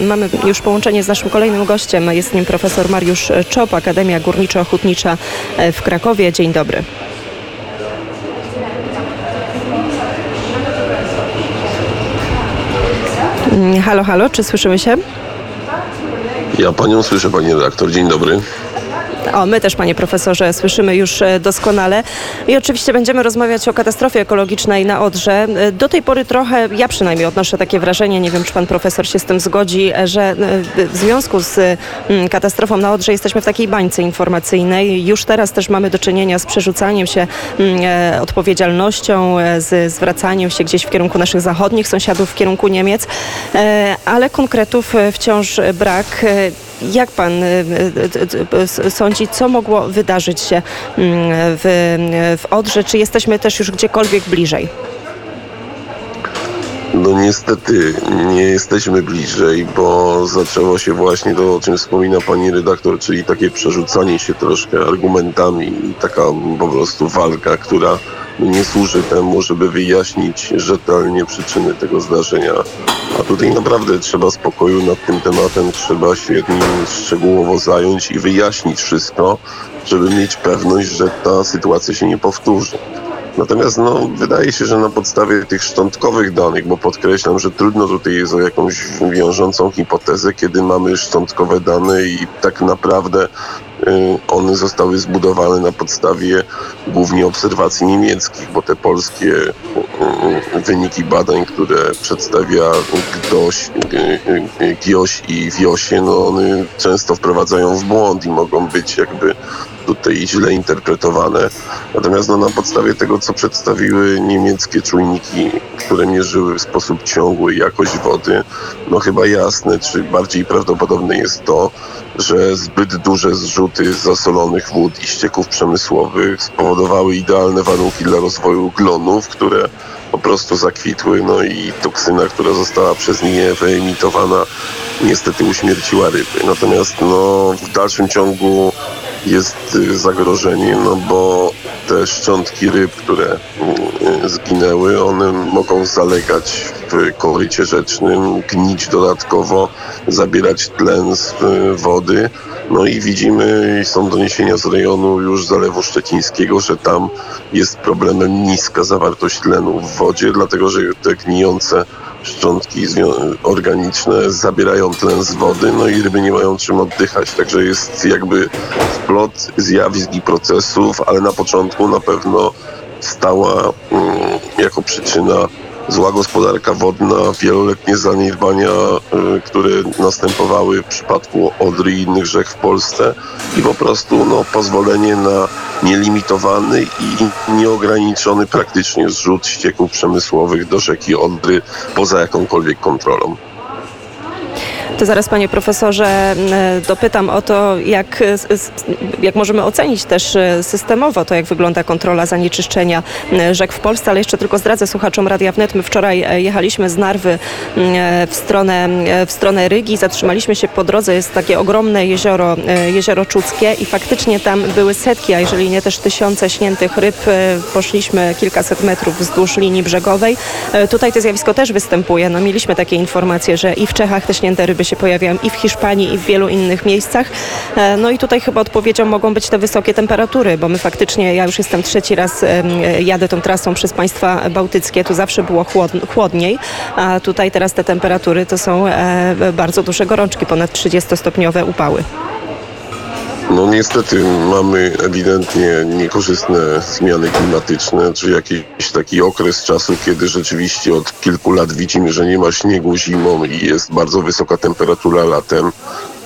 Mamy już połączenie z naszym kolejnym gościem. Jest nim profesor Mariusz Czop, Akademia Górniczo-Hutnicza w Krakowie. Dzień dobry. Halo, halo, czy słyszymy się? Ja panią słyszę, pani redaktor. Dzień dobry. O, my też, panie profesorze, słyszymy już e, doskonale. I oczywiście będziemy rozmawiać o katastrofie ekologicznej na Odrze. E, Do tej pory trochę, ja przynajmniej odnoszę takie wrażenie, nie wiem, czy pan profesor się z tym zgodzi, e, że w związku z mm, katastrofą na Odrze jesteśmy w takiej bańce informacyjnej. Już teraz też mamy do czynienia z przerzucaniem się mm, odpowiedzialnością, z zwracaniem się gdzieś w kierunku naszych zachodnich sąsiadów, w kierunku Niemiec, ale konkretów wciąż brak. Jak pan e, e, s- sądzi, co mogło wydarzyć się mm, w, w Odrze? Czy jesteśmy też już gdziekolwiek bliżej? No niestety nie jesteśmy bliżej, bo zaczęło się właśnie to, o czym wspomina pani redaktor, czyli takie przerzucanie się troszkę argumentami i taka po prostu walka, która nie służy temu, żeby wyjaśnić rzetelnie przyczyny tego zdarzenia. A tutaj naprawdę trzeba spokoju nad tym tematem, trzeba się nim szczegółowo zająć i wyjaśnić wszystko, żeby mieć pewność, że ta sytuacja się nie powtórzy. Natomiast no, wydaje się, że na podstawie tych szczątkowych danych, bo podkreślam, że trudno tutaj jest o jakąś wiążącą hipotezę, kiedy mamy szczątkowe dane i tak naprawdę one zostały zbudowane na podstawie głównie obserwacji niemieckich, bo te polskie y, y, wyniki badań, które przedstawia GDOŚ, y, y, y, GIOŚ i WIOŚie, no one często wprowadzają w błąd i mogą być jakby tutaj źle interpretowane. Natomiast no, na podstawie tego, co przedstawiły niemieckie czujniki, które mierzyły w sposób ciągły jakość wody, no chyba jasne, czy bardziej prawdopodobne jest to, że zbyt duże zrzuty zasolonych wód i ścieków przemysłowych spowodowały idealne warunki dla rozwoju glonów, które po prostu zakwitły, no i toksyna, która została przez nie wyemitowana, niestety uśmierciła ryby. Natomiast no, w dalszym ciągu jest y, zagrożenie, no bo te szczątki ryb, które y, zginęły, one mogą zalegać w korycie rzecznym, gnić dodatkowo, zabierać tlen z wody. No i widzimy, są doniesienia z rejonu już Zalewu Szczecińskiego, że tam jest problemem niska zawartość tlenu w wodzie, dlatego że te gnijące szczątki organiczne zabierają tlen z wody, no i ryby nie mają czym oddychać. Także jest jakby splot zjawisk i procesów, ale na początku na pewno stała mm, jako przyczyna zła gospodarka wodna, wieloletnie zaniedbania, y, które następowały w przypadku Odry i innych rzek w Polsce i po prostu no, pozwolenie na nielimitowany i nieograniczony praktycznie zrzut ścieków przemysłowych do rzeki Odry poza jakąkolwiek kontrolą. To zaraz, panie profesorze, m, dopytam o to, jak, s- jak możemy ocenić też e, systemowo to, jak wygląda kontrola zanieczyszczenia m, rzek w Polsce, ale jeszcze tylko zdradzę słuchaczom Radia Wnet. My wczoraj e, jechaliśmy z Narwy m, e, w stronę, e, w stronę Rygi, zatrzymaliśmy się po drodze, jest takie ogromne jezioro, e, jezioro Czuckie i faktycznie tam były setki, a jeżeli nie też tysiące śniętych ryb. E, Poszliśmy kilkaset metrów wzdłuż linii brzegowej. E, Tutaj to zjawisko też występuje. No, mieliśmy takie informacje, że i w Czechach te śnięte ryby się pojawiają, i w Hiszpanii, i w wielu innych miejscach. E, No i tutaj chyba odpowiedzią mogą być te wysokie temperatury, bo my faktycznie, ja już jestem trzeci raz, e, jadę tą trasą przez państwa bałtyckie, tu zawsze było chłod- chłodniej, a tutaj teraz te temperatury to są e, bardzo duże gorączki, ponad 30-stopniowe upały. No niestety mamy ewidentnie niekorzystne zmiany klimatyczne, czy jakiś taki okres czasu, kiedy rzeczywiście od kilku lat widzimy, że nie ma śniegu zimą i jest bardzo wysoka temperatura latem.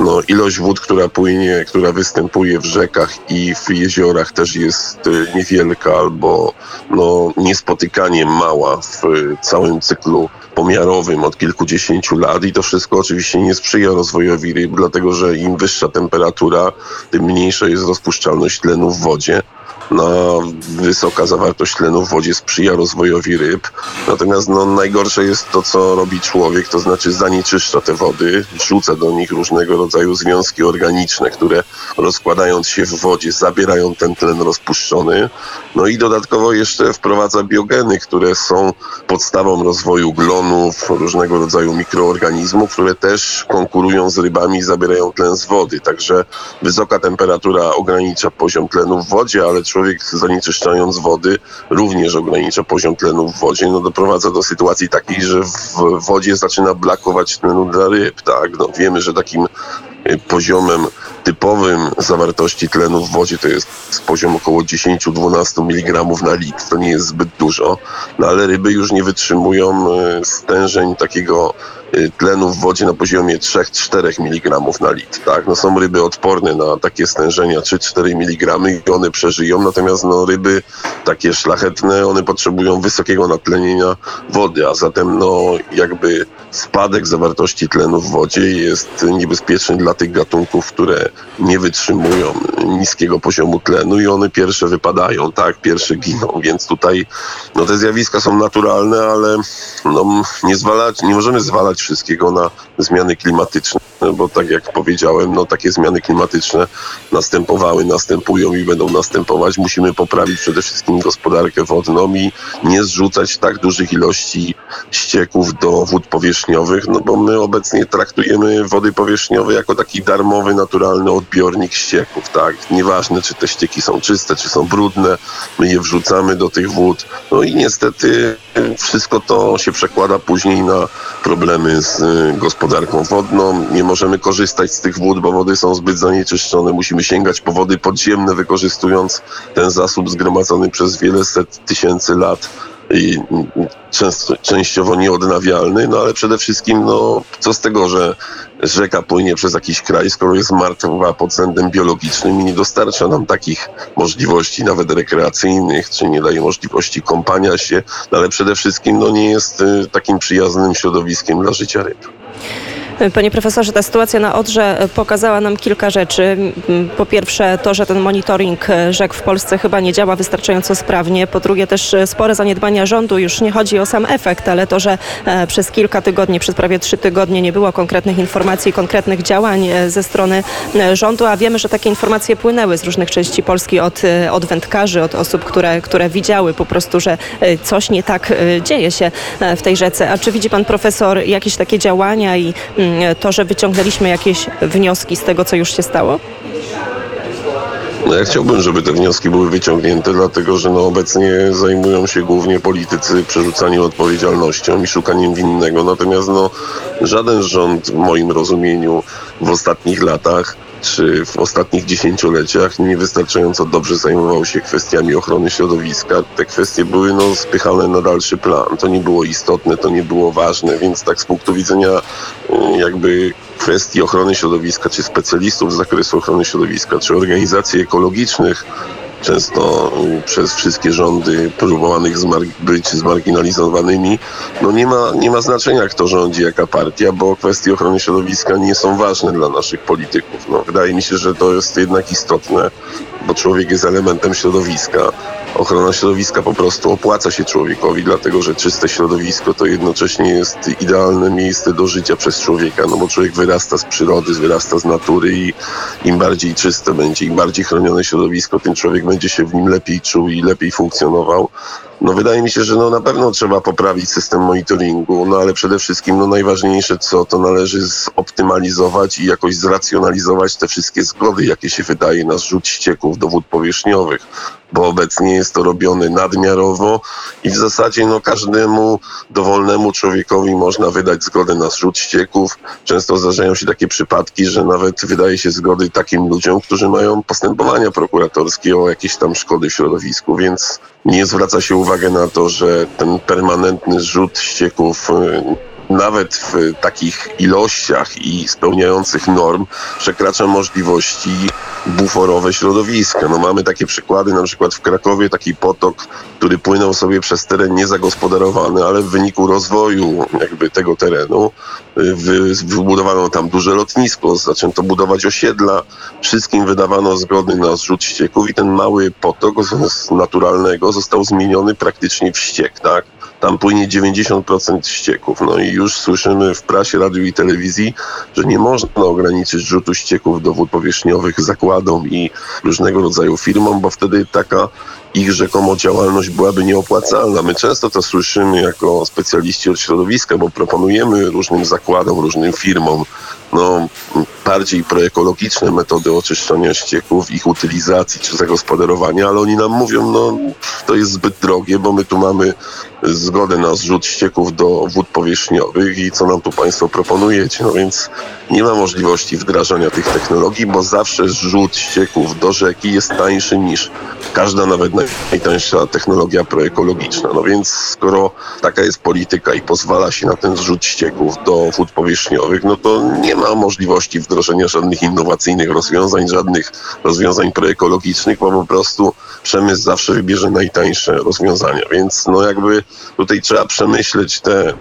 No, ilość wód, która płynie, która występuje w rzekach i w jeziorach też jest y, niewielka albo no, niespotykanie mała w y, całym cyklu pomiarowym od kilkudziesięciu lat i to wszystko oczywiście nie sprzyja rozwojowi ryb, dlatego że im wyższa temperatura, tym mniejsza jest rozpuszczalność tlenu w wodzie. No, wysoka zawartość tlenu w wodzie sprzyja rozwojowi ryb. Natomiast no, najgorsze jest to, co robi człowiek, to znaczy zanieczyszcza te wody, wrzuca do nich różnego rodzaju związki organiczne, które rozkładając się w wodzie zabierają ten tlen rozpuszczony. No i dodatkowo jeszcze wprowadza biogeny, które są podstawą rozwoju glonów, różnego rodzaju mikroorganizmów, które też konkurują z rybami i zabierają tlen z wody. Także wysoka temperatura ogranicza poziom tlenu w wodzie, ale człowiek zanieczyszczając wody również ogranicza poziom tlenu w wodzie. No doprowadza do sytuacji takiej, że w wodzie zaczyna brakować tlenu dla ryb. Tak? No wiemy, że takim y, poziomem typowym zawartości tlenu w wodzie to jest poziom około 10-12 mg na litr. To nie jest zbyt dużo, no ale ryby już nie wytrzymują y, stężeń takiego tlenu w wodzie na poziomie 3-4 mg na litr. Tak? No są ryby odporne na takie stężenia 3-4 mg i one przeżyją, natomiast no, ryby takie szlachetne, one potrzebują wysokiego natlenienia wody, a zatem no, jakby spadek zawartości tlenu w wodzie jest niebezpieczny dla tych gatunków, które nie wytrzymują niskiego poziomu tlenu i one pierwsze wypadają, tak, pierwsze giną, więc tutaj no, te zjawiska są naturalne, ale no, nie, zwalać, nie możemy zwalać wszystkiego na zmiany klimatyczne, bo tak jak powiedziałem, no, takie zmiany klimatyczne następowały, następują i będą następować. Musimy poprawić przede wszystkim gospodarkę wodną i nie zrzucać tak dużych ilości ścieków do wód powierzchniowych, no bo my obecnie traktujemy wody powierzchniowe jako taki darmowy, naturalny odbiornik ścieków, tak? Nieważne, czy te ścieki są czyste, czy są brudne, my je wrzucamy do tych wód, no i niestety wszystko to się przekłada później na problemy z y, gospodarką wodną. Nie możemy korzystać z tych wód, bo wody są zbyt zanieczyszczone. Musimy sięgać po wody podziemne, wykorzystując ten zasób zgromadzony przez wiele set tysięcy lat i często, częściowo nieodnawialny, no ale przede wszystkim, no co z tego, że rzeka płynie przez jakiś kraj, skoro jest martwa pod względem biologicznym i nie dostarcza nam takich możliwości nawet rekreacyjnych, czy nie daje możliwości kąpania się, no ale przede wszystkim no nie jest y, takim przyjaznym środowiskiem dla życia ryb. Panie profesorze, ta sytuacja na Odrze pokazała nam kilka rzeczy. Po pierwsze to, że ten monitoring rzek w Polsce chyba nie działa wystarczająco sprawnie. Po drugie też spore zaniedbania rządu. Już nie chodzi o sam efekt, ale to, że e, przez kilka tygodni, przez prawie trzy tygodnie nie było konkretnych informacji, konkretnych działań e, ze strony e, rządu, a wiemy, że takie informacje płynęły z różnych części Polski od, od wędkarzy, od osób, które, które widziały po prostu, że coś nie tak dzieje się w tej rzece. A czy widzi pan profesor jakieś takie działania i to, że wyciągnęliśmy jakieś wnioski z tego, co już się stało? No ja chciałbym, żeby te wnioski były wyciągnięte, dlatego że no obecnie zajmują się głównie politycy przerzucaniem odpowiedzialnością i szukaniem winnego. Natomiast no, żaden rząd w moim rozumieniu w ostatnich latach czy w ostatnich dziesięcioleciach niewystarczająco dobrze zajmował się kwestiami ochrony środowiska. Te kwestie były no, spychane na dalszy plan. To nie było istotne, to nie było ważne, więc tak z punktu widzenia y, jakby kwestii ochrony środowiska, czy specjalistów z zakresu ochrony środowiska, czy organizacji ekologicznych, często przez wszystkie rządy próbowanych zmar- być zmarginalizowanymi, no nie ma, nie ma znaczenia, kto rządzi, jaka partia, bo kwestie ochrony środowiska nie są ważne dla naszych polityków. No, wydaje mi się, że to jest jednak istotne, bo człowiek jest elementem środowiska. Ochrona środowiska po prostu opłaca się człowiekowi, dlatego że czyste środowisko to jednocześnie jest idealne miejsce do życia przez człowieka, no bo człowiek wyrasta z przyrody, wyrasta z natury i im bardziej czyste będzie, im bardziej chronione środowisko, tym człowiek będzie się w nim lepiej czuł i lepiej funkcjonował. No wydaje mi się, że no na pewno trzeba poprawić system monitoringu, no ale przede wszystkim no najważniejsze co, to należy zoptymalizować i jakoś zracjonalizować te wszystkie zgody, jakie się wydaje na zrzut ścieków do wód powierzchniowych, bo obecnie jest to robione nadmiarowo i w zasadzie no każdemu dowolnemu człowiekowi można wydać zgodę na zrzut ścieków. Często zdarzają się takie przypadki, że nawet wydaje się zgody takim ludziom, którzy mają postępowania prokuratorskie o jakieś tam szkody w środowisku, więc nie zwraca się uwagę na to, że ten permanentny zrzut ścieków y, nawet w takich ilościach i spełniających norm przekracza możliwości buforowe środowiska. No mamy takie przykłady, na przykład w Krakowie taki potok, który płynął sobie przez teren niezagospodarowany, ale w wyniku rozwoju jakby tego terenu y, wy, wybudowano tam duże lotnisko, zaczęto budować osiedla, wszystkim wydawano zgody na zrzut ścieków i ten mały potok z naturalnego został zmieniony praktycznie w ściek, tak? Tam płynie 90% ścieków. No i już słyszymy w prasie, radiu i telewizji, że nie można ograniczyć rzutu ścieków do wód powierzchniowych zakładom i różnego rodzaju firmom, bo wtedy taka ich rzekomo działalność byłaby nieopłacalna. My często to słyszymy jako specjaliści od środowiska, bo proponujemy różnym zakładom, różnym firmom no, bardziej proekologiczne metody oczyszczania ścieków, ich utylizacji czy zagospodarowania, ale oni nam mówią, no to jest zbyt drogie, bo my tu mamy zgodę na zrzut ścieków do wód powierzchniowych i co nam tu Państwo proponujecie. No więc nie ma możliwości wdrażania tych technologii, bo zawsze zrzut ścieków do rzeki jest tańszy niż każda nawet najtańsza technologia proekologiczna. No więc skoro taka jest polityka i pozwala się na ten zrzut ścieków do wód powierzchniowych, no to nie ma możliwości wdrożenia żadnych innowacyjnych rozwiązań, żadnych rozwiązań proekologicznych, bo po prostu przemysł zawsze wybierze najtańsze rozwiązania. Więc no jakby tutaj trzeba przemyśleć te,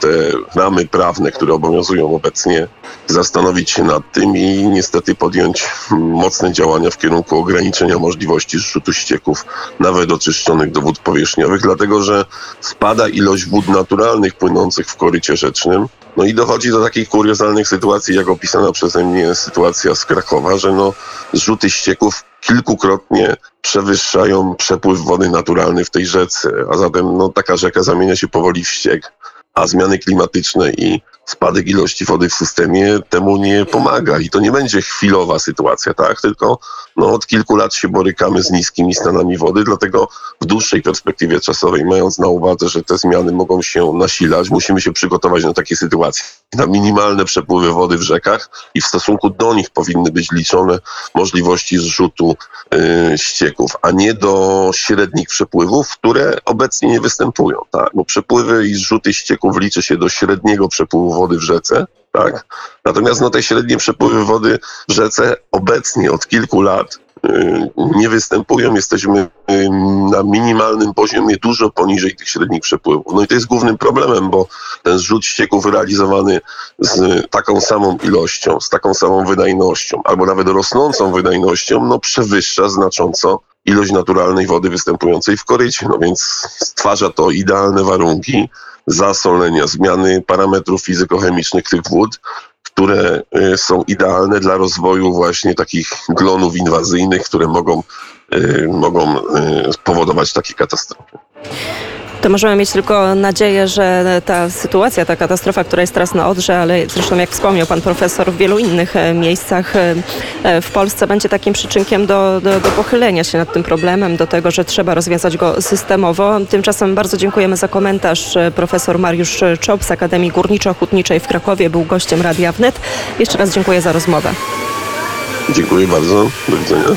te ramy prawne, które obowiązują obecnie, zastanowić się nad tym i niestety podjąć mocne działania w kierunku ograniczenia możliwości zrzutu ścieków, nawet oczyszczonych do wód powierzchniowych, dlatego że spada ilość wód naturalnych płynących w korycie rzecznym. No i dochodzi do takich kuriozalnych sytuacji, jak opisana przeze mnie sytuacja z Krakowa, że no zrzuty ścieków kilkukrotnie przewyższają przepływ wody naturalny w tej rzece, a zatem no, taka rzeka zamienia się powoli w ściek, a zmiany klimatyczne i spadek ilości wody w systemie temu nie pomaga i to nie będzie chwilowa sytuacja, tak? Tylko no, od kilku lat się borykamy z niskimi stanami wody, dlatego w dłuższej perspektywie czasowej, mając na uwadze, że te zmiany mogą się nasilać, musimy się przygotować na takie sytuacje, na minimalne przepływy wody w rzekach i w stosunku do nich powinny być liczone możliwości zrzutu yy, ścieków, a nie do średnich przepływów, które obecnie nie występują, tak? Bo przepływy i zrzuty ścieków liczy się do średniego przepływu wody w rzece, tak? Natomiast no, te średnie przepływy wody w rzece obecnie od kilku lat yy, nie występują. Jesteśmy yy, na minimalnym poziomie, dużo poniżej tych średnich przepływów. No i to jest głównym problemem, bo ten zrzut ścieków realizowany z taką samą ilością, z taką samą wydajnością, albo nawet rosnącą wydajnością, no przewyższa znacząco ilość naturalnej wody występującej w korycie. No więc stwarza to idealne warunki zasolenia, zmiany parametrów fizykochemicznych tych wód, które y, są idealne dla rozwoju właśnie takich glonów inwazyjnych, które mogą, y, mogą y, powodować takie katastrofy. To możemy mieć tylko nadzieję, że ta sytuacja, ta katastrofa, która jest teraz na Odrze, ale zresztą jak wspomniał pan profesor, w wielu innych e, miejscach e, e, w Polsce będzie takim przyczynkiem do, do, do pochylenia się nad tym problemem, do tego, że trzeba rozwiązać go systemowo. Tymczasem bardzo dziękujemy za komentarz. Profesor Mariusz Czop z Akademii Górniczo-Hutniczej w Krakowie był gościem Radia Wnet. Jeszcze raz dziękuję za rozmowę. Dziękuję bardzo. Do widzenia.